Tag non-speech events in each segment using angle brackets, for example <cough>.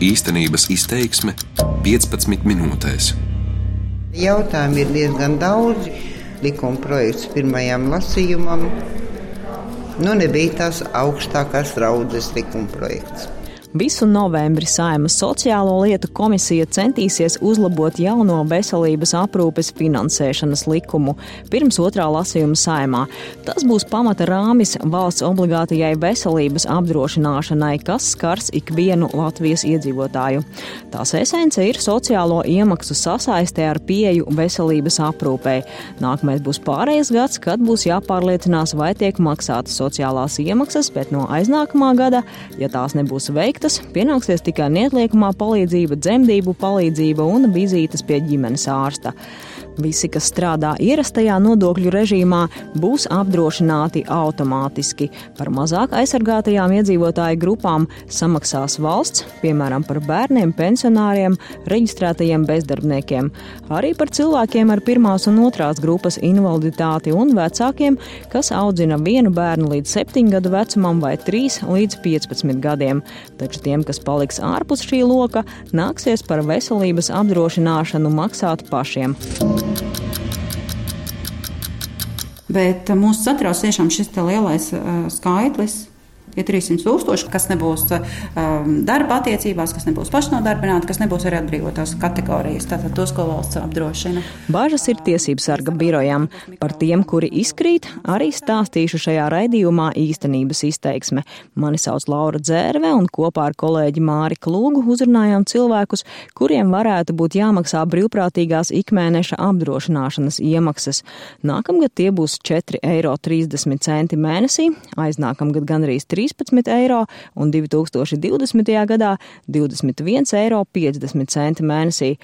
Īstenības izteiksme 15 minūtēs. Jautājumi ir diezgan daudz. Likuma projekts pirmajam lasījumam nu, nebija tās augstākās raudzes likuma projekts. Visu novembri Saimas sociālo lietu komisija centīsies uzlabot jauno veselības aprūpes finansēšanas likumu pirms otrā lasījuma Saimā. Tas būs pamata rāmis valsts obligātajai veselības apdrošināšanai, kas skars ikvienu Latvijas iedzīvotāju. Tās esence ir sociālo iemaksu sasaistē ar pieju veselības aprūpei. Nākamais būs pārējais gads, kad būs jāpārliecinās, vai tiek maksātas sociālās iemaksas, bet no aiznākamā gada, ja tās nebūs veiktas, veiktas, pienāksies tikai neatliekamā palīdzība, dzemdību palīdzība un vizītes pie ģimenes ārsta. Visi, kas strādā ierastajā nodokļu režīmā, būs apdrošināti automātiski. Par mazāk aizsargātajām iedzīvotāju grupām samaksās valsts, piemēram, par bērniem, pensionāriem, reģistrētajiem bezdarbniekiem, arī par cilvēkiem ar pirmās un otrās grupas invaliditāti un vecākiem, kas audzina vienu bērnu līdz 7 gadu vecumam vai 3 līdz 15 gadiem. Taču tiem, kas paliks ārpus šī loka, nāksies par veselības apdrošināšanu maksāt pašiem. Bet mūs satrauc tiešām šis lielais uh, skaitlis ir 300 tūkstoši, kas nebūs um, darba attiecībās, kas nebūs pašnodarbināti, kas nebūs arī atbrīvotās kategorijas. Tātad tos, ko valsts apdrošina. Bāžas ir tiesības sarga birojām. Par tiem, kuri izkrīt, arī stāstīšu šajā raidījumā īstenības izteiksme. Mani sauc Laura Dzērve un kopā ar kolēģi Māri Klūgu uzrunājām cilvēkus, kuriem varētu būt jāmaksā brīvprātīgās ikmēneša apdrošināšanas iemaksas. Nākamgad tie būs 4,30 eiro mēnesī, aiznākamgad gan arī 3 13 eiro un 2020. gadā 21,50 eiro mēnesī.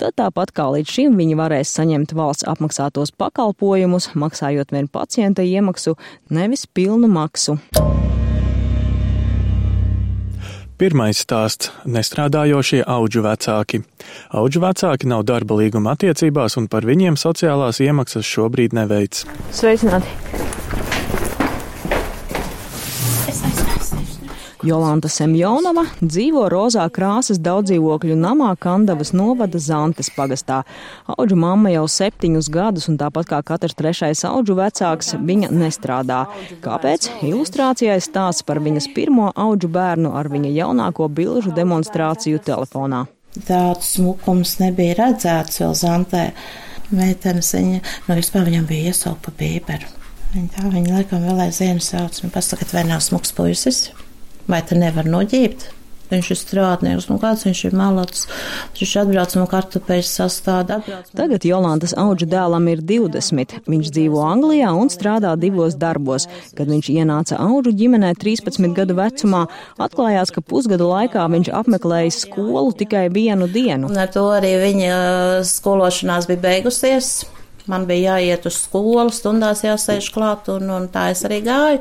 Tad tāpat kā līdz šim viņi varēs saņemt valsts apmaksātos pakalpojumus, maksājot vien pacienta iemaksu, nevis pilnu maksu. Pirmais stāsts - nestrādājošie auģu vecāki. Auģu vecāki nav darba līguma attiecībās, un par viņiem sociālās iemaksas šobrīd neveic. Sveicināti! Jolanta Semjonova dzīvo rozā krāsas daudzdzīvokļu namā Kandavas novada Zantes pagastā. Auģu mamma jau septiņus gadus, un tāpat kā katrs trešais auģu vecāks, viņa nestrādā. Kāpēc? Ilustrācijai stāsts par viņas pirmo auģu bērnu ar viņa jaunāko bilžu demonstrāciju telefonā. Tāds smukums nebija redzēts vēl Zantē. Meitenes viņa, nu vispār viņam bija iesaupa bīberu. Viņa tā, viņa laikam vēl aizvien sauc, un pasaka, vai nav smuks puisis. Vai te nevar noģībt? Viņš ir strādnieks, nu kāds viņš ir malacis. Viņš atbrauc no kartupeļu sastāda. Tagad Jolantas auģa dēlam ir 20. Viņš dzīvo Anglijā un strādā divos darbos. Kad viņš ienāca auģu ģimenē 13 gadu vecumā, atklājās, ka pusgada laikā viņš apmeklējis skolu tikai vienu dienu. Un ar to arī viņa skološanās bija beigusies. Man bija jāiet uz skolu, stundās jāsēž klāt, un, un tā es arī gāju.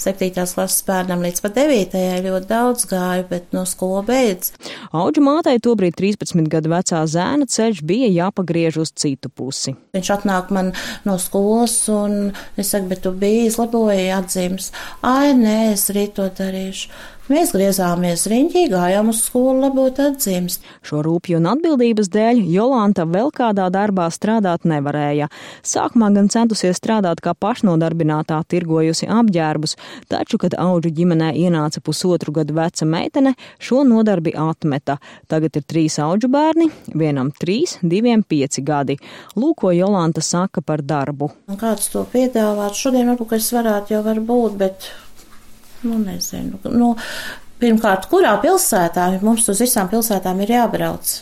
Septītās klases bērnam līdz pat devītajai ļoti daudz gāju, bet no skola beidz. Auģu mātei tobrīd 13 gadu vecā zēna ceļš bija jāpagriež uz citu pusi. Viņš atnāk man no skolas, un es saku, bet tu biji izlaboji atzīmes. Ai, nē, es rīt to darīšu. Mēs griezāmies riņķī, gājām uz skolu labot atzīmes. Šo rūpju un atbildības dēļ Jolanta vēl kādā darbā strādāt nevarēja. Sākumā gan centusies strādāt kā pašnodarbinātā, tirgojusi apģērbus, taču, kad auģu ģimenē ienāca pusotru gadu veca meitene, šo nodarbi atmeta. Tagad ir trīs auģu bērni, vienam trīs, diviem pieci gadi. Lūko Jolanta saka par darbu. Kāds to piedāvāt? Šodien varbūt es varētu jau varbūt, bet Nu, nezinu. Nu, pirmkārt, kurā pilsētā mums uz visām pilsētām ir jābrauc?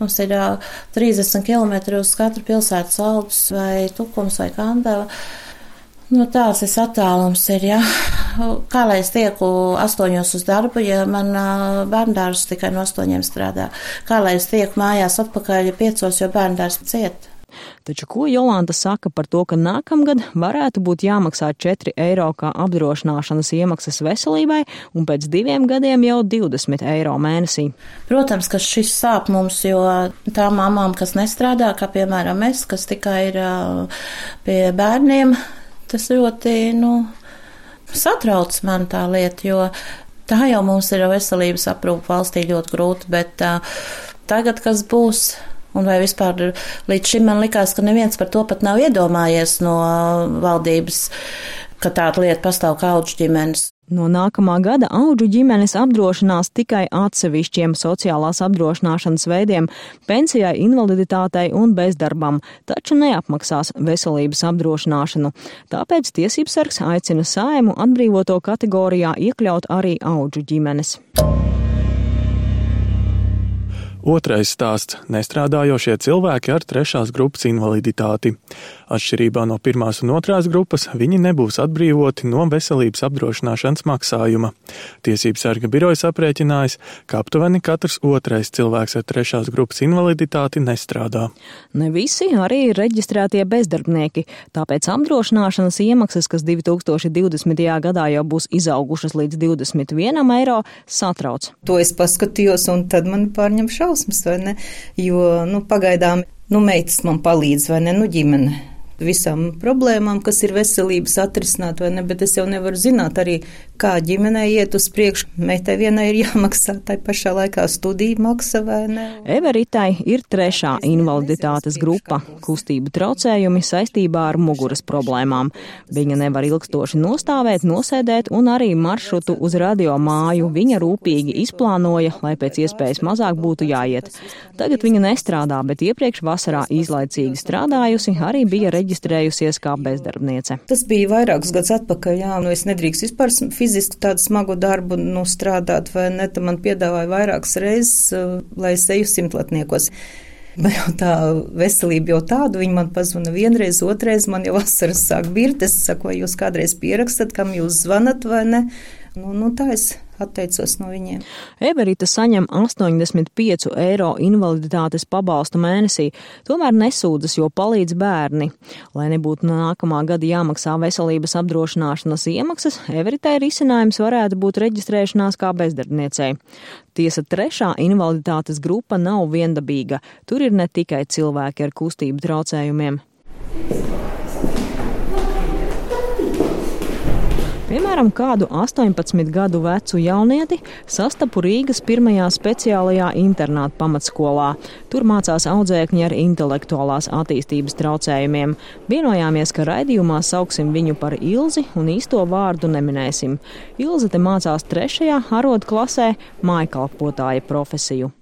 Mums ir uh, 30 km uz katru pilsētu saldus vai tukums vai kandava. Nu, tās ir attālums, ir, ja. Kā lai es tieku astoņos uz darbu, ja man bērndārs tikai no astoņiem strādā? Kā lai es tieku mājās atpakaļ piecos, jo bērndārs ciet? Taču ko Jolanta saka par to, ka nākamgad varētu būt jāmaksā 4 eiro kā apdrošināšanas iemaksas veselībai un pēc diviem gadiem jau 20 eiro mēnesī? Protams, ka šis sāp mums, jo tām mamām, kas nestrādā, kā piemēram es, kas tikai ir pie bērniem, tas ļoti, nu, satrauc man tā lieta, jo Tā jau mums ir veselības aprūpa valstī ļoti grūti, bet uh, tagad, kas būs, Un vai vispār līdz šim man likās, ka neviens par to pat nav iedomājies no valdības, ka tāda lieta pastāv kā auģu ģimenes. No nākamā gada auģu ģimenes apdrošinās tikai atsevišķiem sociālās apdrošināšanas veidiem - pensijai, invaliditātei un bezdarbam, taču neapmaksās veselības apdrošināšanu. Tāpēc tiesības sargs aicina saimu atbrīvoto kategorijā iekļaut arī auģu ģimenes. Otrais stāsts - nestrādājošie cilvēki ar trešās grupas invaliditāti. Atšķirībā no pirmās un otrās grupas, viņi nebūs atbrīvoti no veselības apdrošināšanas maksājuma. Tiesības sarga birojas aprēķinājis, ka aptuveni katrs otrais cilvēks ar trešās grupas invaliditāti nestrādā. Ne visi arī ir reģistrētie bezdarbnieki, tāpēc apdrošināšanas iemaksas, kas 2020. gadā jau būs izaugušas līdz 21 eiro, satrauc. To es paskatījos, un tad man pārņem šausmas šausmas, vai ne? Jo, nu, pagaidām, nu, meitas man palīdz, vai ne, nu, ģimene visām problēmām, kas ir veselības atrisināt, vai ne, bet es jau nevaru zināt arī, kā ģimenei iet uz priekšu. Meitai vienai ir <laughs> jāmaksā tai pašā laikā studiju maksa vai ne. Everitai ir trešā invaliditātes grupa - kustību traucējumi saistībā ar muguras problēmām. Viņa nevar ilgstoši nostāvēt, nosēdēt un arī maršrutu uz radio māju viņa rūpīgi izplānoja, lai pēc iespējas mazāk būtu jāiet. Tagad viņa nestrādā, bet iepriekš vasarā izlaicīgi strādājusi, arī bija reģistrējusies kā bezdarbniece. Tas bija vairākus gadus atpakaļ, jā, nu es nedrīkst vispār fiziski tādu smagu darbu nu, strādāt, vai ne? Tā man piedāvāja vairākas reizes, eh, lai es eju simtlatniekos. Man jau tā veselība jau tāda, viņi man pazvana vienreiz, otrreiz, man jau vasaras sāk birt. Es saku, vai jūs kādreiz pierakstat, kam jūs zvanat vai ne? Nu, nu tā es atteicos no viņiem. Everita saņem 85 eiro invaliditātes pabalstu mēnesī, tomēr nesūdzas, jo palīdz bērni. Lai nebūtu nākamā gada jāmaksā veselības apdrošināšanas iemaksas, Everitē risinājums varētu būt reģistrēšanās kā bezdarbniecei. Tiesa trešā invaliditātes grupa nav viendabīga. Tur ir ne tikai cilvēki ar kustību traucējumiem. Piemēram, kādu 18 gadu vecu jaunieti sastapu Rīgas pirmajā speciālajā internāta pamatskolā. Tur mācās audzēkņi ar intelektuālās attīstības traucējumiem. Vienojāmies, ka raidījumā sauksim viņu par Ilzi un īsto vārdu neminēsim. Ilze te mācās trešajā arodu klasē mājkalpotāja profesiju.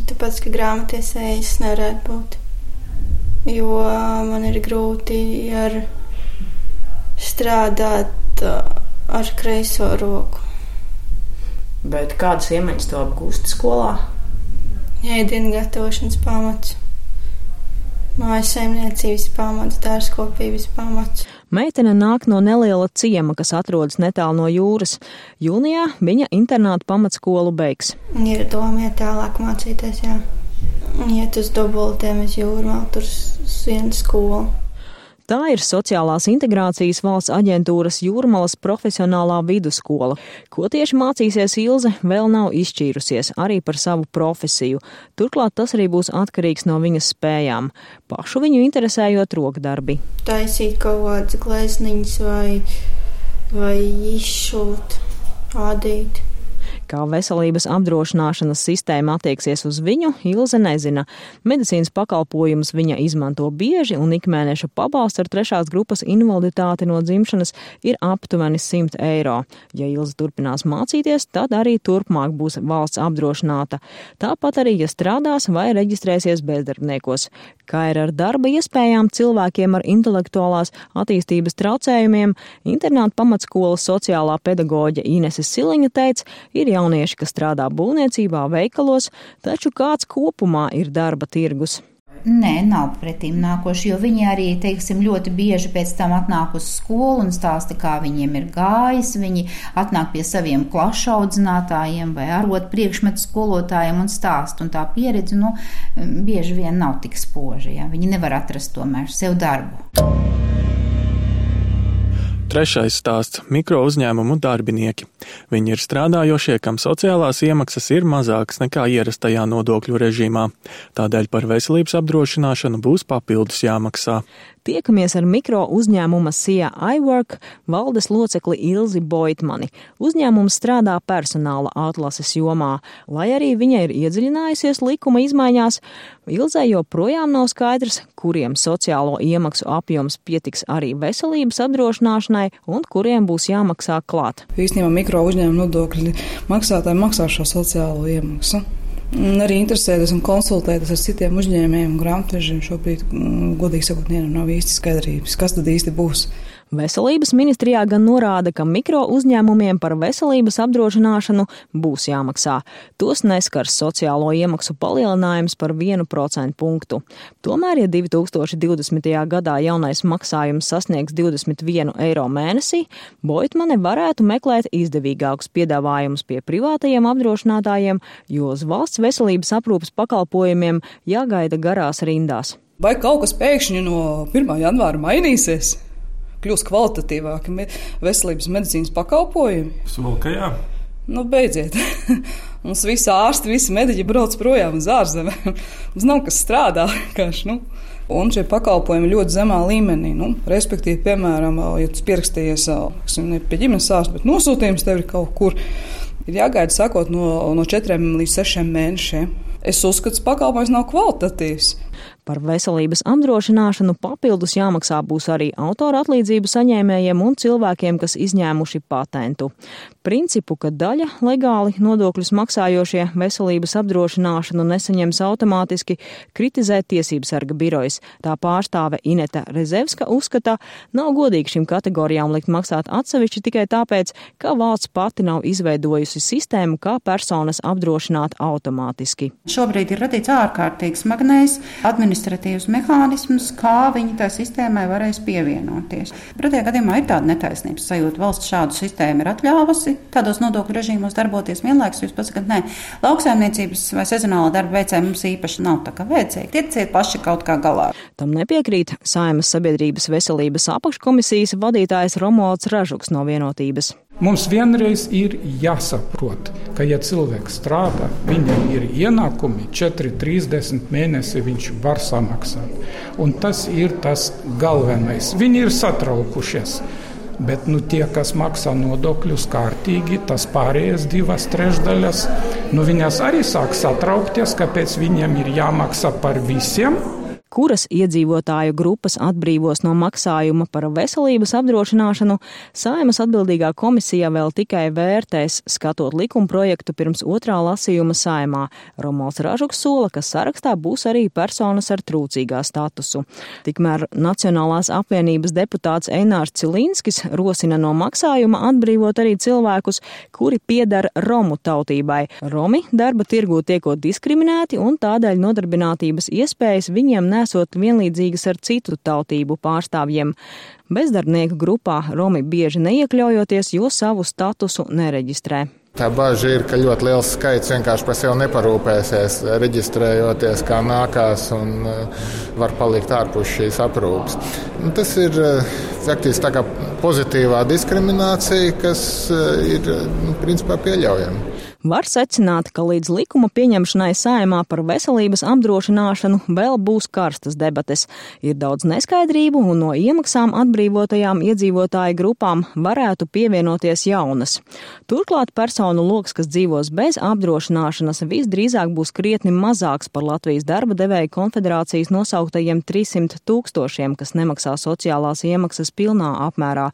Tāpēc, ka grāmatiesējas nevarētu būt, jo man ir grūti ar strādāt ar kreiso roku. Bet kādas iemaņas to apgūst skolā? Ēdienu gatavošanas pamats, mājas saimniecības pamats, dārzkopības pamats. Meitene nāk no neliela ciema, kas atrodas netālu no jūras. Jūnijā viņa internāta pamatskolu beigs. Ir doma iet tālāk mācīties, jā. Iet uz dubultiem uz jūru, tur uz vienu skolu. Tā ir sociālās integrācijas valsts aģentūras jūrmalas profesionālā vidusskola. Ko tieši mācīsies Ilze, vēl nav izšķīrusies arī par savu profesiju. Turklāt tas arī būs atkarīgs no viņas spējām. Pašu viņu interesējot rokdarbi. Taisīt kaut kādas glezniņas vai, vai izšūt, ādīt. Kā veselības apdrošināšanas sistēma attieksies uz viņu, Ilze nezina. Medicīnas pakalpojumus viņa izmanto bieži, un ikmēneša pabalsts ar trešās grupas invaliditāti no dzimšanas ir aptuveni 100 eiro. Ja Ilze turpinās mācīties, tad arī turpmāk būs valsts apdrošināta. Tāpat arī, ja strādās vai reģistrēsies bezdarbniekos. Kā ir ar darba iespējām cilvēkiem ar intelektuālās attīstības traucējumiem, internāta pamatskolas sociālā pedagoģa Inese Siliņa teica, ir jaunieši, kas strādā būvniecībā, veikalos, taču kāds kopumā ir darba tirgus. Nē, nav pretīm nākoši, jo viņi arī, teiksim, ļoti bieži pēc tam atnāk uz skolu un stāsta, kā viņiem ir gājis. Viņi atnāk pie saviem klašu audzinātājiem vai arot priekšmetu skolotājiem un stāsta, un tā pieredze, nu, bieži vien nav tik spoža, ja viņi nevar atrast tomēr sev darbu. Trešais stāsts - mikro uzņēmumu darbinieki. Viņi ir strādājošie, kam sociālās iemaksas ir mazākas nekā ierastajā nodokļu režīmā. Tādēļ par veselības apdrošināšanu būs papildus jāmaksā. Tiekamies ar mikro uzņēmuma SIA iWork valdes locekli Ilzi Boitmani. Uzņēmums strādā personāla atlases jomā. Lai arī viņa ir iedziļinājusies likuma izmaiņās, Ilzai joprojām nav skaidrs, kuriem sociālo iemaksu apjoms pietiks arī veselības apdrošināšanai un kuriem būs jāmaksā klāt. Īstenībā mikro uzņēmuma nodokļu maksātāji maksā šo sociālo iemaksu. Un arī interesēties un konsultēties ar citiem uzņēmējiem un grāmatvežiem. Šobrīd, mm, godīgi sakot, nav īsti skaidrības, kas tad īsti būs. Veselības ministrijā gan norāda, ka mikro uzņēmumiem par veselības apdrošināšanu būs jāmaksā. Tos neskars sociālo iemaksu palielinājums par 1% punktu. Tomēr, ja 2020. gadā jaunais maksājums sasniegs 21 eiro mēnesī, Boitmane varētu meklēt izdevīgākus piedāvājumus pie privātajiem apdrošinātājiem, jo uz valsts veselības aprūpas pakalpojumiem jāgaida garās rindās. Vai kaut kas pēkšņi no 1. janvāra mainīsies? Kļūs kvalitatīvāki veselības medicīnas pakalpojumi. Smalka, jā. Nu, beidziet. <laughs> Mums visi ārsti, visi mediķi brauc projām uz ārzemēm. <laughs> Mums nav kas strādā <laughs> vienkārši. Nu. Un šie pakalpojumi ļoti zemā līmenī. Nu, respektīvi, piemēram, ja tu pierakstījies ne pie ģimenes ārsta, bet nosūtījums tev ir kaut kur, ir jāgaida sakot no, no 4 līdz 6 mēnešiem. Es uzskatu, ka pakalpojums nav kvalitatīvs. Par veselības apdrošināšanu papildus jāmaksā būs arī autora atlīdzību saņēmējiem un cilvēkiem, kas izņēmuši patentu. Principu, ka daļa legāli nodokļus maksājošie veselības apdrošināšanu nesaņems automātiski, kritizē Tiesības sarga birojas. Tā pārstāve Ineta Rezevska uzskata, nav godīgi šīm kategorijām likt maksāt atsevišķi tikai tāpēc, ka valsts pati nav izveidojusi sistēmu, kā personas apdrošināt automātiski. Šobrīd ir radīts ārkārtīgs smagnējs administrācijas administratīvs mehānisms, kā viņi tā sistēmai varēs pievienoties. Pretējā gadījumā ir tāda netaisnības sajūta. Valsts šādu sistēmu ir atļāvusi tādos nodokļu režīmos darboties vienlaikus. Jūs pats sakat, nē, lauksaimniecības vai sezonāla darba veicēji mums īpaši nav tā kā vajadzīgi. Tieciet paši kaut kā galā. Tam nepiekrīt Saimas sabiedrības veselības apakškomisijas vadītājs Romualds Ražuks no vienotības. Mums vienreiz ir jāsaprot, ka, ja cilvēks strādā, viņam ir ienākumi 4,30 mēnesi, viņš var samaksāt. Un tas ir tas galvenais. Viņi ir satraukušies. Bet nu, tie, kas maksā nodokļus kārtīgi, tas pārējais divas trešdaļas, nu, viņas arī sāk satraukties, kāpēc viņiem ir jāmaksā par visiem kuras iedzīvotāju grupas atbrīvos no maksājuma par veselības apdrošināšanu, Saimas atbildīgā komisija vēl tikai vērtēs, skatot likuma projektu pirms otrā lasījuma saimā. Romols Ražuks sola, ka sarakstā būs arī personas ar trūcīgā statusu. Tikmēr Nacionālās apvienības deputāts Einārs Cilinskis rosina no maksājuma atbrīvot arī cilvēkus, kuri piedara Romu tautībai. Romi darba tirgū tiekot diskriminēti un tādēļ nodarbinātības iespējas viņiem nes nesot vienlīdzīgas ar citu tautību pārstāvjiem. Bezdarbnieku grupā Romi bieži neiekļaujoties, jo savu statusu nereģistrē. Tā bažas ir, ka ļoti liels skaits vienkārši par sevi neparūpēsies, reģistrējoties, kā nākās, un uh, var palikt ārpus šīs aprūpes. Un tas ir uh, faktiski tā kā pozitīvā diskriminācija, kas uh, ir nu, principā pieļaujama. Var secināt, ka līdz likuma pieņemšanai saimā par veselības apdrošināšanu vēl būs karstas debates. Ir daudz neskaidrību, un no iemaksām atbrīvotajām iedzīvotāju grupām varētu pievienoties jaunas. Turklāt personu lokus, kas dzīvos bez apdrošināšanas, visdrīzāk būs krietni mazāks par Latvijas darba devēja konfederācijas nosauktajiem 300 tūkstošiem, kas nemaksā sociālās iemaksas pilnā apmērā.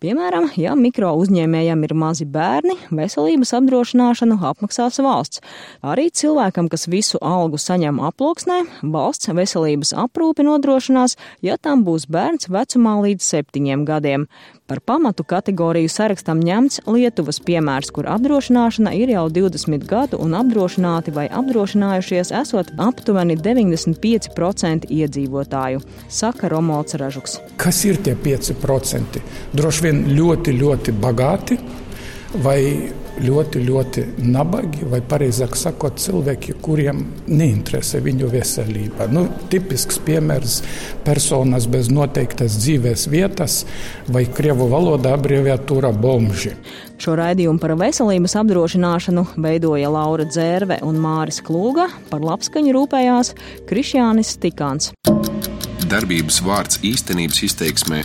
Piemēram, ja mikro uzņēmējam ir mazi bērni, veselības apdrošināšana bērnu apmaksās valsts. Arī cilvēkam, kas visu algu saņem aploksnē, valsts veselības aprūpi nodrošinās, ja tam būs bērns vecumā līdz septiņiem gadiem. Par pamatu kategoriju sarakstam ņemts Lietuvas piemērs, kur apdrošināšana ir jau 20 gadu un apdrošināti vai apdrošinājušies esot aptuveni 95% iedzīvotāju, saka Romols Ražuks. Kas ir tie 5%? Droši vien ļoti, ļoti bagāti vai ļoti, ļoti nabagi, vai precīzāk sakot, cilvēki, kuriem neinteresē viņu veselība. Nu, tipisks piemērs - personas bez noteiktas dzīves vietas vai krievu valodā abreviatūra bomži. Šo raidījumu par veselības apdrošināšanu veidoja Laura Dzērve un Māris Klūga, par labskaņu rūpējās Krišjānis Tikāns. Darbības vārds īstenības izteiksmē